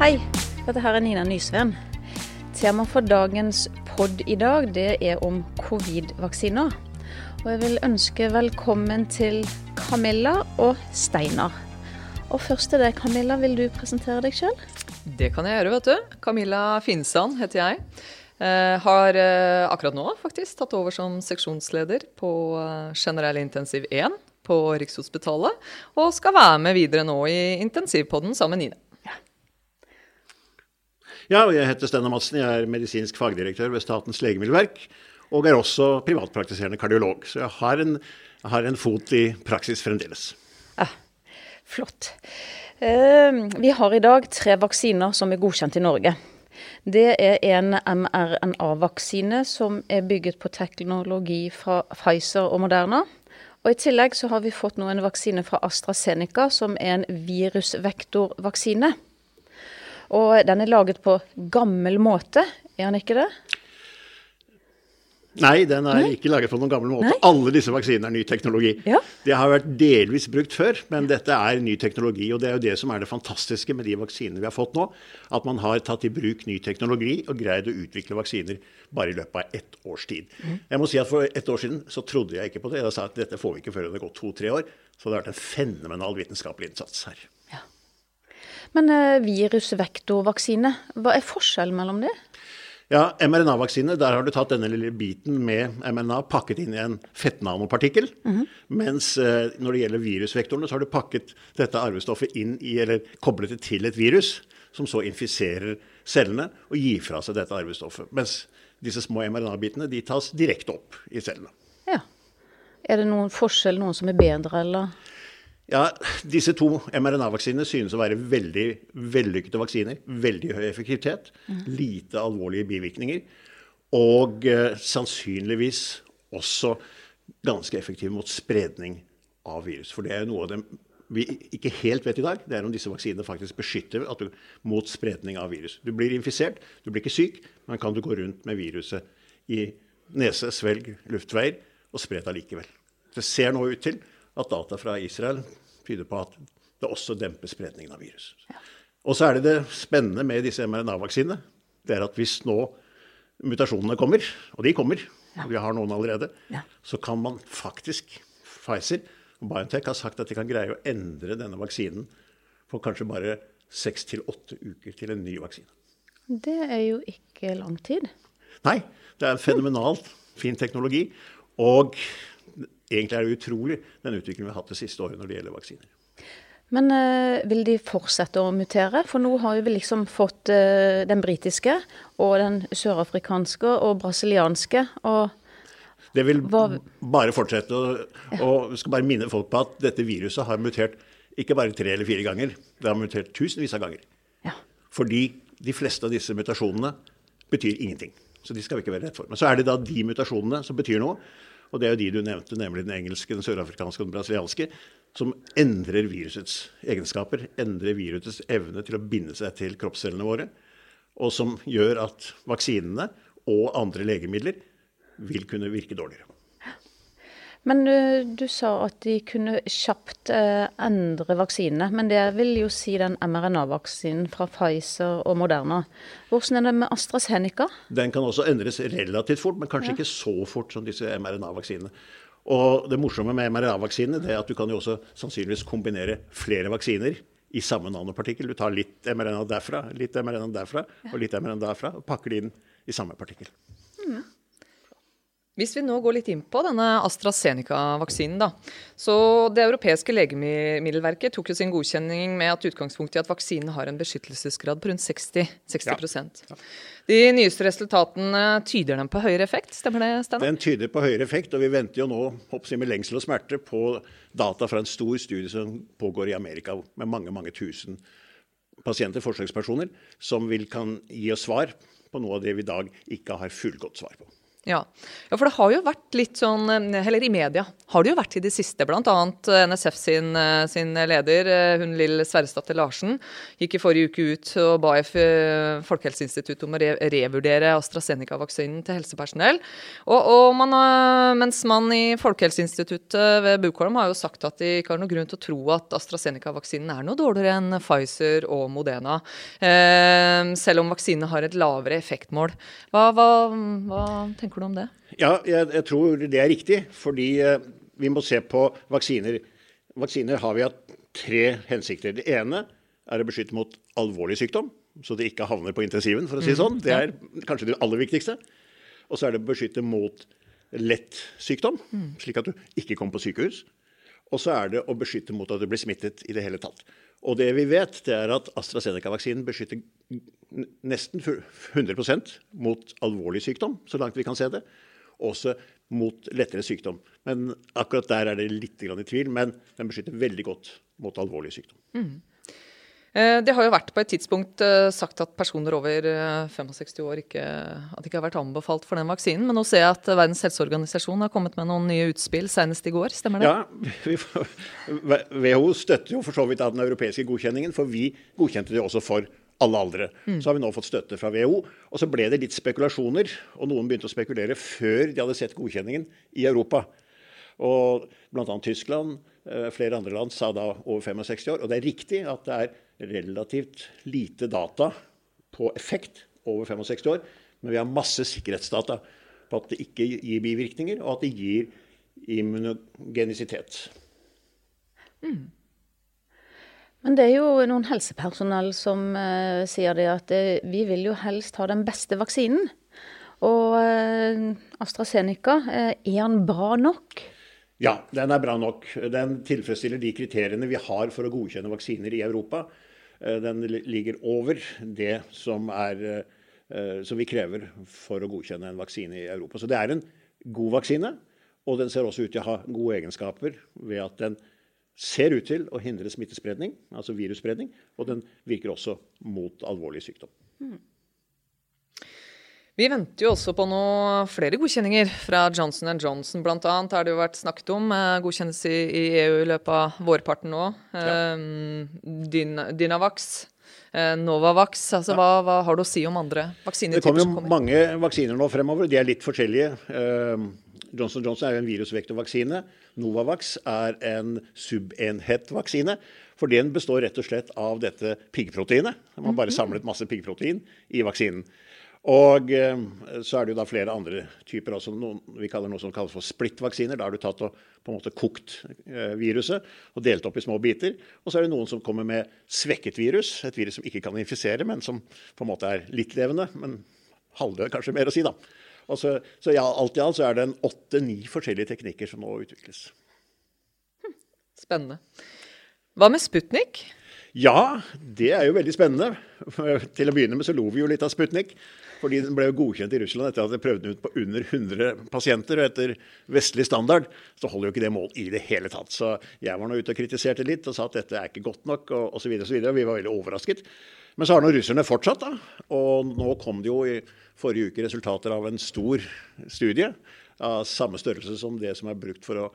Hei, dette her er Nina Nysveen. Tema for dagens pod i dag det er om covid-vaksiner. Og jeg vil ønske velkommen til Camilla og Steinar. Og først til deg, Camilla. Vil du presentere deg sjøl? Det kan jeg gjøre, vet du. Camilla Finsand heter jeg. Eh, har eh, akkurat nå faktisk tatt over som seksjonsleder på eh, generell intensiv 1 på Rikshospitalet. Og skal være med videre nå i intensivpodden sammen med Nine. Ja, og jeg heter Steinar Madsen. Jeg er medisinsk fagdirektør ved Statens legemiddelverk. Og er også privatpraktiserende kardiolog. Så jeg har en, jeg har en fot i praksis fremdeles. Ja, flott. Eh, vi har i dag tre vaksiner som er godkjent i Norge. Det er en mRNA-vaksine som er bygget på teknologi fra Pfizer og Moderna. Og I tillegg så har vi fått nå en vaksine fra AstraZeneca som er en virusvektorvaksine. Og den er laget på gammel måte, er den ikke det? Nei, den er ikke laget på noen gammel måte. Nei? Alle disse vaksinene er ny teknologi. Ja. Det har vært delvis brukt før, men dette er ny teknologi. Og det er jo det som er det fantastiske med de vaksinene vi har fått nå. At man har tatt i bruk ny teknologi og greid å utvikle vaksiner bare i løpet av ett års tid. Jeg må si at For ett år siden så trodde jeg ikke på det. Jeg sa at dette får vi ikke før det har gått to-tre år. Så det har vært en fenomenal vitenskapelig innsats her. Men eh, virusvektorvaksine, hva er forskjellen mellom det? Ja, mRNA-vaksine, der har du tatt denne lille biten med mRNA pakket inn i en fettnanopartikkel. Mens eh, når det gjelder virusvektorene, så har du pakket dette arvestoffet inn i, eller koblet det til et virus, som så infiserer cellene og gir fra seg dette arvestoffet. Mens disse små mRNA-bitene de tas direkte opp i cellene. Ja. Er det noen forskjell, noen som er bedre, eller? Ja, Disse to mRNA-vaksinene synes å være veldig vellykkede vaksiner. Veldig høy effektivitet, lite alvorlige bivirkninger. Og eh, sannsynligvis også ganske effektive mot spredning av virus. For det er noe av det vi ikke helt vet i dag, det er om disse vaksinene faktisk beskytter du, mot spredning av virus. Du blir infisert, du blir ikke syk, men kan du gå rundt med viruset i nese, svelg, luftveier og spre det allikevel. Det ser nå ut til at data fra Israel tyder på at det også demper spredningen av virus. Og så er det det spennende med disse mRNA-vaksinene. Det er at hvis nå mutasjonene kommer, og de kommer, og vi har noen allerede, Ja. så kan man faktisk Pfizer og BioNTech har sagt at de kan greie å endre denne vaksinen på kanskje bare seks til åtte uker til en ny vaksine. Det er jo ikke lang tid. Nei, det er en fenomenalt fin teknologi. Og egentlig er det utrolig den utviklingen vi har hatt det siste året når det gjelder vaksiner. Men øh, vil de fortsette å mutere? For nå har vi liksom fått øh, den britiske og den sørafrikanske og brasilianske. Og Det vil bare fortsette. Og, og skal bare minne folk på at dette viruset har mutert ikke bare tre eller fire ganger, det har mutert tusenvis av ganger. ja. Fordi de fleste av disse mutasjonene betyr ingenting. Så de skal vi ikke være redd for. Men så er det da de mutasjonene som betyr noe. Og det er jo de du nevnte, nemlig den engelske, den sørafrikanske og den brasilianske, som endrer virusets egenskaper, endrer virusets evne til å binde seg til kroppscellene våre, og som gjør at vaksinene og andre legemidler vil kunne virke dårligere. Men du, du sa at de kunne kjapt eh, endre vaksinene. Men det vil jo si den mRNA-vaksinen fra Pfizer og Moderna. Hvordan er det med AstraZeneca? Den kan også endres relativt fort, men kanskje ikke så fort som disse mRNA-vaksinene. Og det morsomme med mRNA-vaksinene er at du kan jo også sannsynligvis kombinere flere vaksiner i samme nanopartikkel. Du tar litt mRNA derfra, litt mRNA derfra og litt mRNA derfra, og pakker det inn i samme partikkel. Hvis vi nå går litt inn på denne AstraZeneca-vaksinen, da. Så Det europeiske legemiddelverket tok jo sin godkjenning med at utgangspunktet i at vaksinen har en beskyttelsesgrad på rundt 60, 60 De nyeste resultatene, tyder den på høyere effekt? Stemmer det, Steinar? Den tyder på høyere effekt, og vi venter jo nå hoppsi, med lengsel og smerte på data fra en stor studie som pågår i Amerika med mange mange tusen pasienter, forsøkspersoner, som vil kan gi oss svar på noe av det vi i dag ikke har fullgodt svar på. Ja. ja. for det har jo vært litt sånn heller Eller i media har det jo vært i det siste. Blant annet eh, NSF sin, eh, sin leder, hun Lill Sverresdatter Larsen, gikk i forrige uke ut og ba Folkehelseinstituttet om å re revurdere AstraZeneca-vaksinen til helsepersonell. Og, og man, mens man i Folkehelseinstituttet ved Bukholm har jo sagt at de ikke har noen grunn til å tro at AstraZeneca-vaksinen er noe dårligere enn Pfizer og Modena. Eh, selv om vaksinene har et lavere effektmål. Hva, hva, hva tenker tenker du om det? Ja, jeg, jeg tror det er riktig. Fordi eh, vi må se på vaksiner. Vaksiner har vi hatt tre hensikter. Det ene er å beskytte mot alvorlig sykdom, så det ikke havner på intensiven, for å si det sånn. Mm, det er kanskje det aller viktigste. Og så er det å beskytte mot lett sykdom, mm. slik at du ikke kommer på sykehus. Og så er det å beskytte mot at du blir smittet i det hele tatt. Og det vi vet, det er at AstraZeneca-vaksinen beskytter nesten 100% mot alvorlig sykdom, så langt vi kan se det. Også mot lettere sykdom. Men akkurat der er det litt i tvil. Men den beskytter veldig godt mot alvorlig sykdom. Mm. Eh, det har jo vært på et tidspunkt eh, sagt at personer over 65 eh, år ikke, at ikke har vært anbefalt for den vaksinen. Men nå ser jeg at Verdens helseorganisasjon har kommet med noen nye utspill senest i går. Stemmer det? Ja, WHO støtter jo for så vidt av den europeiske godkjenningen, for vi godkjente det også for alle aldre. Mm. Så har vi nå fått støtte fra WHO. Og så ble det litt spekulasjoner, og noen begynte å spekulere før de hadde sett godkjenningen i Europa. Og bl.a. Tyskland, flere andre land sa da over 65 år. Og det er riktig at det er relativt lite data på effekt over 65 år, men vi har masse sikkerhetsdata på at det ikke gir bivirkninger, og at det gir immunogenisitet. Mm. Men det er jo noen helsepersonell som uh, sier det at det, vi vil jo helst ha den beste vaksinen. Og uh, AstraZeneca, er den bra nok? Ja, den er bra nok. Den tilfredsstiller de kriteriene vi har for å godkjenne vaksiner i Europa. Eh, den ligger over det som, er, eh, som vi krever for å godkjenne en vaksine i Europa. Så det er en god vaksine. Og den ser også ut til å ha gode egenskaper ved at den ser ut til å hindre smittespredning, altså virusspredning, og den virker også mot alvorlig sykdom. Mm. Vi venter jo også på noe, flere godkjenninger fra Johnson Johnson. Blant annet har det jo vært snakket om Godkjennelse i, EU i løpet av vårparten nå. Ja. Um, Dynavax. Eh, Novavax, altså ja. hva, hva, har du å si om andre vaksiner? Det kommer jo mange vaksiner nå fremover. De er litt forskjellige. Johnson Johnson er jo en virusvektorvaksine. Novavax er en subenhetvaksine. For den består rett og slett av dette piggproteinet. Man har bare mhm. samlet masse piggprotein i vaksinen. Og eh, så er det jo da flere andre typer. også, noen, vi kaller noe som kalles for splittvaksiner. Da har du tatt og på en måte kokt eh, viruset og delt opp i små biter. Og så er det noen som kommer med svekket virus. Et virus som ikke kan infisere, men som på en måte er litt levende. Men halvdød, kanskje mer å si, da. Så, så, ja, alt i alt så er det en åtte-ni forskjellige teknikker som nå utvikles. Spennende. Hva med Sputnik? Ja, det er jo veldig spennende. Til å begynne med så lo vi jo litt av Sputnik. Fordi den ble jo godkjent i Russland etter at de prøvde den ut på under 100 pasienter. Og etter vestlig standard så holder jo ikke det mål i det hele tatt. Så jeg var nå ute og kritiserte litt og sa at dette er ikke godt nok og osv. Og, så videre, og vi var veldig overrasket. Men så har nå russerne fortsatt, da. Og nå kom det jo i forrige uke resultater av en stor studie av samme størrelse som det som er brukt for å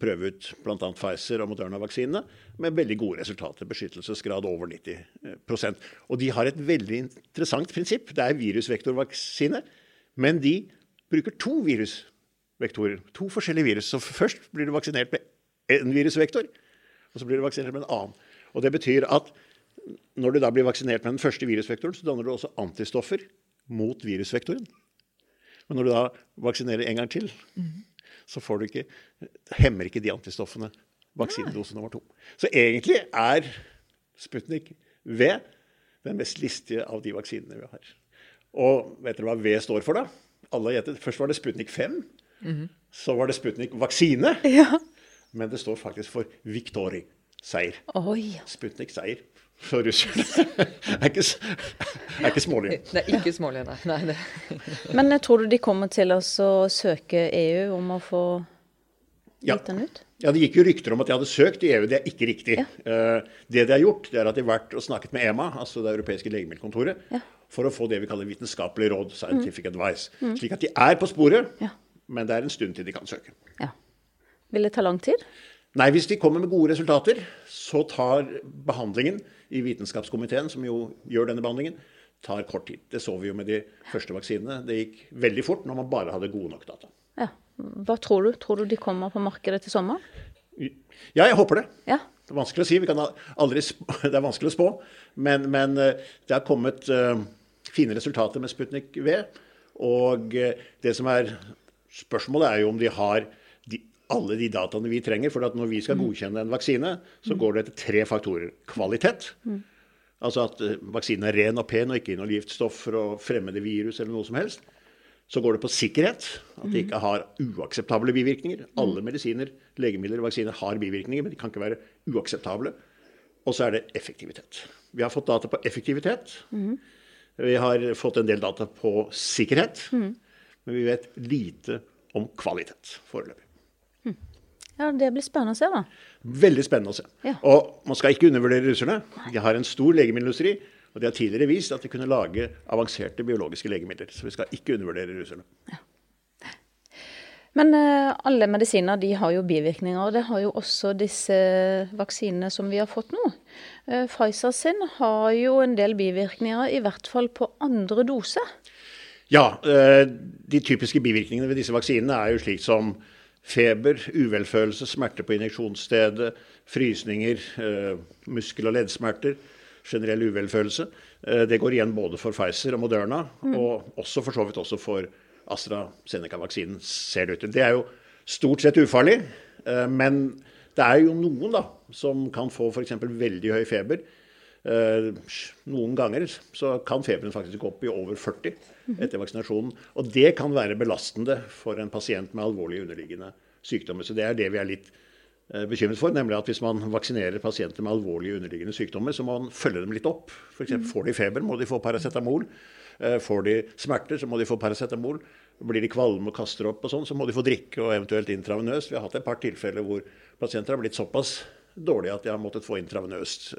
prøve ut bl.a. Pfizer og Moderna-vaksinene med veldig gode resultater. Beskyttelsesgrad over 90% Og de har et veldig interessant prinsipp. Det er virusvektorvaksine, men de bruker to virusvektorer. To forskjellige virus. Så først blir du vaksinert med én virusvektor, og så blir du vaksinert med en annen. Og Det betyr at når du da blir vaksinert med den første virusvektoren, så danner du også antistoffer mot virusvektoren. Men når du da vaksinerer en gang til, mm så får du ikke, hemmer ikke de antistoffene vaksinedose nummer to. Så egentlig er Sputnik V den mest listige av de vaksinene vi har. Og vet dere hva V står for, da? Alle gjettet. Først var det Sputnik 5. Mm -hmm. Så var det Sputnik vaksine. Ja. Men det står faktisk for Victory. Seier. Sputnik seier for russerne. er ikke, er ikke smålige. Det er ikke smålige, nei. nei det. Men tror du de kommer til å søke EU om å få Ja. den ut? Ja, Det gikk jo rykter om at de hadde søkt i EU. Det er ikke riktig. Ja. Eh, det de har gjort, det er at de har vært og snakket med EMA, altså det europeiske legemiddelkontoret, Ja. for å få det vi kaller vitenskapelig råd, scientific advice. Slik at de er på sporet, Ja. men det er en stund til de kan søke. ja. Vil det ta lang tid? Nei, hvis de kommer med gode resultater, så tar behandlingen i vitenskapskomiteen, som jo gjør denne behandlingen, tar kort tid. Det så vi jo med de første vaksinene. Det gikk veldig fort når man bare hadde gode nok data. Ja. Hva tror du? Tror du de kommer på markedet til sommeren? Ja, jeg håper det. Ja. Det er vanskelig å si. Vi kan aldri det er vanskelig å spå. Men, men eh, det har kommet uh, fine resultater med Sputnik V. Og eh, det som er spørsmålet, er jo om de har alle de dataene vi trenger. For at når vi skal godkjenne en vaksine, så går det etter tre faktorer. Kvalitet. Altså at eh, vaksinen er ren og pen og ikke inneholder giftstoffer og fremmede virus eller noe som helst. Så går det på sikkerhet, at det ikke har uakseptable bivirkninger. Alle medisiner, legemidler og vaksiner har bivirkninger, men de kan ikke være uakseptable. Og så er det effektivitet. Vi har fått data på effektivitet. Vi har fått en del data på sikkerhet. Men vi vet lite om kvalitet foreløpig. Ja, det blir spennende å se, da. Veldig spennende å se. Ja. Og man skal ikke undervurdere russerne. De har en stor legemiddelindustri, og de har tidligere vist at de kunne lage avanserte biologiske legemidler. Så vi skal ikke undervurdere russerne. Men uh, alle medisiner de har jo bivirkninger, og det har jo også disse vaksinene som vi har fått nå. Uh, Pfizer sin har jo en del bivirkninger, i hvert fall på andre dose. Ja, uh, de typiske bivirkningene ved disse vaksinene er jo slik som feber, uvelfølelse, smerte på injeksjonsstedet, frysninger, eh, muskel- og leddsmerter, generell uvelfølelse. Eh, Det går igjen både for Pfizer og Moderna, og også for så vidt også for AstraZeneca-vaksinen, ser det ut til. Det er jo stort sett ufarlig, eh, men det er jo noen da, som kan få f.eks. veldig høy feber. Eh, Noen ganger så kan feberen faktisk gå opp i over 40 etter vaksinasjonen. Og det kan være belastende for en pasient med alvorlige underliggende sykdommer. Så det er det vi er litt eh, bekymret for, nemlig at hvis man vaksinerer pasienter med alvorlige underliggende sykdommer, så må man følge dem litt opp. F.eks. får de feber, må de få paracetamol. Eh, Får de smerter, så må de få paracetamol. Blir de kvalme og kaster opp, og sånn, så må de få drikke og eventuelt intravenøst. Vi har hatt et par tilfeller hvor pasienter har blitt såpass dårlige at de har måttet få intravenøst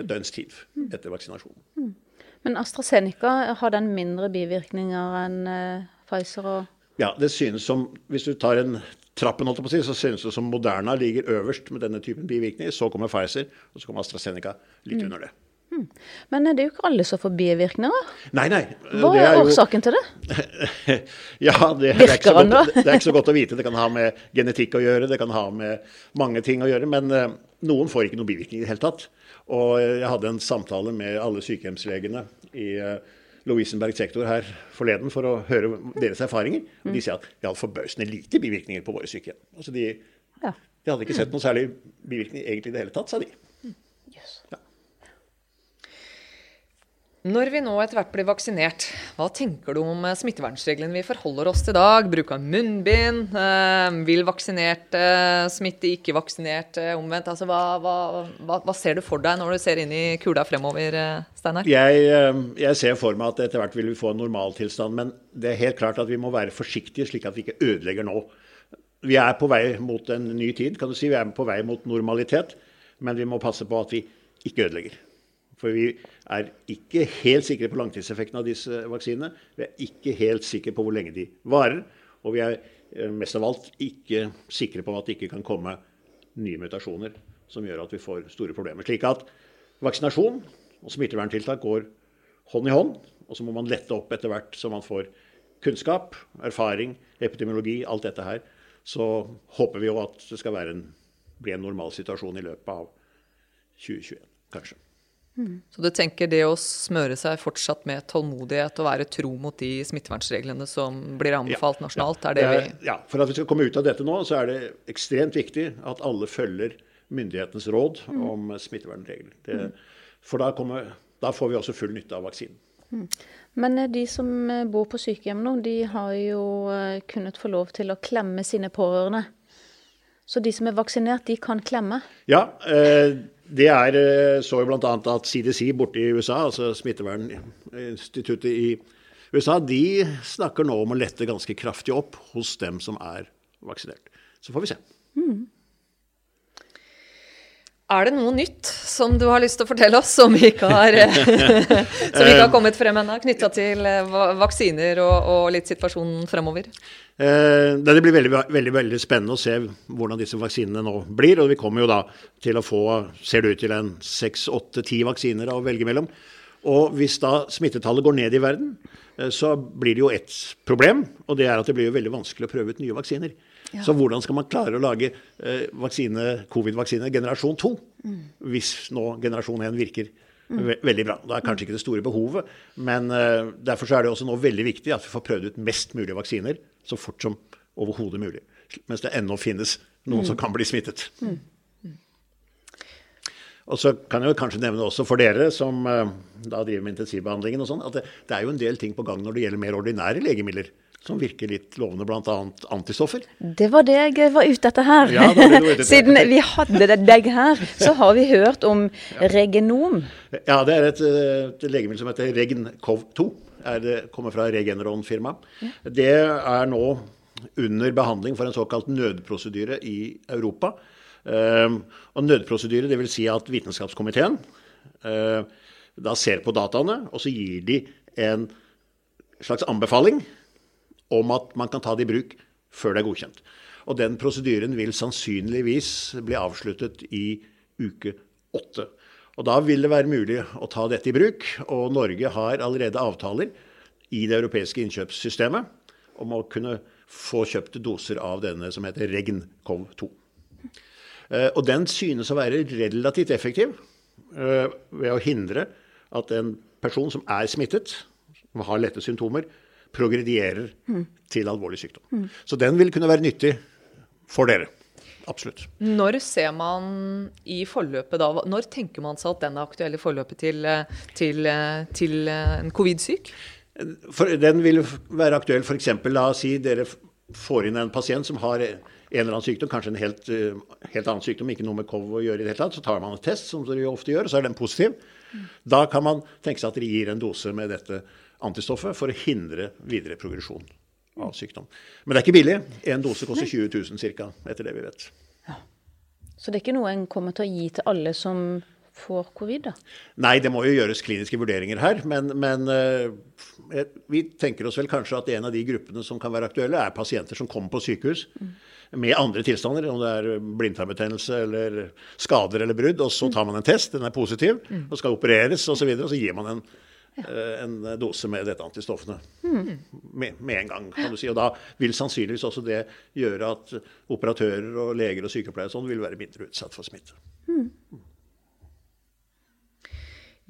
et, døgns tid etter vaksinasjonen. Men AstraZeneca har den mindre bivirkninger enn eh, Pfizer og Ja, det synes som, Hvis du tar en trappen, holdt jeg på å si, så synes det som Moderna ligger øverst med denne typen bivirkninger. Så kommer Pfizer, og så kommer AstraZeneca litt under det. Men er det er jo ikke alle som får bivirkninger. Nei, nei. Hva er, er jo- årsaken til det? ja, det, det, er godt, det er ikke så godt å vite. Det kan ha med genetikk å gjøre, det kan ha med mange ting å gjøre. Men uh, noen får ikke noen bivirkninger i det hele tatt. Og jeg hadde en samtale med alle sykehjemslegene i eh, Lovisenberg sektor her forleden for å høre deres erfaringer. Og de sier at vi hadde forbausende lite bivirkninger på våre sykehjem. Altså de, de hadde ikke sett noen særlig bivirkninger egentlig i det hele tatt, sa de. Jøss. Når vi nå etter hvert blir vaksinert, hva tenker du om eh, smittevernreglene vi forholder oss til i dag? Bruk av munnbind? Eh, vil vaksinerte smitte ikke-vaksinerte? Omvendt? Altså, hva, hva, hva, hva ser du for deg når du ser inn i kula fremover, eh, Steinar? Jeg, eh, jeg ser for meg at etter hvert vil vi få en normaltilstand, men det er helt klart at vi må være forsiktige slik at vi ikke ødelegger nå. Vi er på vei mot en ny tid, kan du si. Vi er på vei mot normalitet, men vi må passe på at vi ikke ødelegger. For vi er ikke helt sikre på langtidseffekten av disse vaksinene. Vi er ikke helt sikre på hvor lenge de varer. Og vi er eh, mest av alt ikke sikre på at det ikke kan komme nye mutasjoner som gjør at vi får store problemer. Slik at vaksinasjon og smitteverntiltak går hånd i hånd. Og så må man lette opp etter hvert så man får kunnskap, erfaring, epidemiologi, alt dette her. Så håper vi jo at det skal en, bli en normal situasjon i løpet av 2021, kanskje. Så du tenker det å smøre seg fortsatt med tålmodighet og være tro mot de smittevernreglene som blir anbefalt nasjonalt, er det vi Ja, For at vi skal komme ut av dette nå, så er det ekstremt viktig at alle følger myndighetenes råd om smittevernregler. Det, for da, kommer, da får vi også full nytte av vaksinen. Men eh, de som eh, bor på sykehjem nå, de har jo eh, kunnet få lov til å klemme sine pårørende. Så de som er vaksinert, de kan klemme. Ja, eh, det er eh, så jo bl.a. at CDC borte i USA, altså Smitteverninstituttet i USA, de snakker nå om å lette ganske kraftig opp hos dem som er vaksinert. Så får vi se. Mm. Er det noe nytt som du har lyst til å fortelle oss, som ikke har, som ikke har kommet frem ennå, knytta til eh, vaksiner og, og, litt situasjonen fremover? Eh, det blir veldig, veldig, veldig spennende å se hvordan disse vaksinene nå blir. Og vi kommer jo da til å få, ser det ut til, en seks, åtte, ti vaksiner å velge mellom. Og hvis da smittetallet går ned i verden, eh, så blir det jo ett problem. Og det er at det blir jo veldig vanskelig å prøve ut nye vaksiner. Ja. Så hvordan skal man klare å lage covid-vaksine covid-vaksine generasjon 2 mm. hvis nå generasjon 1 virker mm. ve veldig bra? Det er kanskje ikke det store behovet, men uh, derfor er det også nå veldig viktig at vi får prøvd ut mest mulig vaksiner så fort som overhodet mulig. Mens det ennå finnes noen mm. som kan bli smittet. Mm. mm. Og så kan jeg kanskje nevne også for dere som uh, da driver med intensivbehandlingen og sånn, at det, det, er jo en del ting på gang når det gjelder mer ordinære legemidler som virker litt lovende, bl.a. antistoffer. Det var det jeg var ute etter her. Ja, ute Siden vi hadde deg her, så har vi hørt om ja. Regenom. Ja, det er et, et legemiddel som heter Regencov2. Det kommer fra Regeneron-firmaet. Ja. Det er nå under behandling for en såkalt nødprosedyre i Europa. Um, og nødprosedyre, dvs. Si at Vitenskapskomiteen uh, da ser på dataene, og så gir de en slags anbefaling om at man kan ta det i bruk før det er godkjent. Og den prosedyren vil sannsynligvis bli avsluttet i uke åtte. Og da vil det være mulig å ta dette i bruk. Og Norge har allerede avtaler i det europeiske innkjøpssystemet om å kunne få kjøpt doser av denne som heter Regn-Cov2. Eh, og den synes å være relativt effektiv eh, ved å hindre at en person som er smittet, som har lette symptomer, progredierer mm. til alvorlig sykdom. Mm. Så den vil kunne være nyttig for dere. Absolutt. Når ser man i forløpet da, når tenker man seg at den er aktuell i forløpet til, til, til en covid-syk? den vil være aktuell f.eks. la oss si dere får inn en pasient som har en eller annen sykdom, kanskje en helt, helt annen sykdom, ikke noe med KOV å gjøre i det hele tatt. Så tar man en test, som dere ofte gjør, og så er den positiv. Mm. Da kan man tenke seg at dere gir en dose med dette antistoffet for å hindre videre progresjon av sykdom. Men det er ikke billig. Én dose koster 20 000 ca., etter det vi vet. Ja. Så det er ikke noe en kommer til å gi til alle som får covid? da? Nei, det må jo gjøres kliniske vurderinger her. Men, men uh, vi tenker oss vel kanskje at en av de gruppene som kan være aktuelle, er pasienter som kommer på sykehus mm. med andre tilstander, om det er blindtarmbetennelse eller skader eller brudd. Og så tar man en test, den er positiv, mm. og skal opereres osv. Og, så videre, og så gir man en Eh, en dose med dette antistoffene mm. med, med, en gang. kan du si. Og da vil sannsynligvis også det gjøre at operatører og leger og sykepleiere sånn vil være mindre utsatt for smitte. Mm.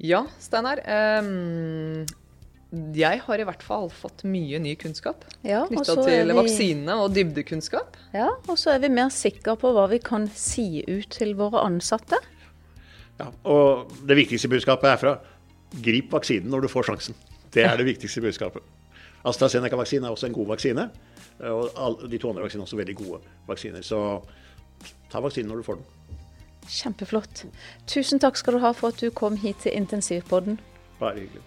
Ja, Steinar. Um, jeg har i hvert fall fått mye ny kunnskap ja, knytta til vi... vaksinene og dybdekunnskap. Ja, og så er vi mer sikre på hva vi kan si ut til våre ansatte. Ja, og det viktigste budskapet er fra grip vaksinen når du får sjansen. Det er det viktigste budskapet. AstraZeneca-vaksinen er også en god vaksine. Og de to andre vaksinene er også veldig gode vaksiner. Så ta vaksinen når du får den. Kjempeflott. Tusen takk skal du ha for at du kom hit til Intensivpodden. Bare hyggelig.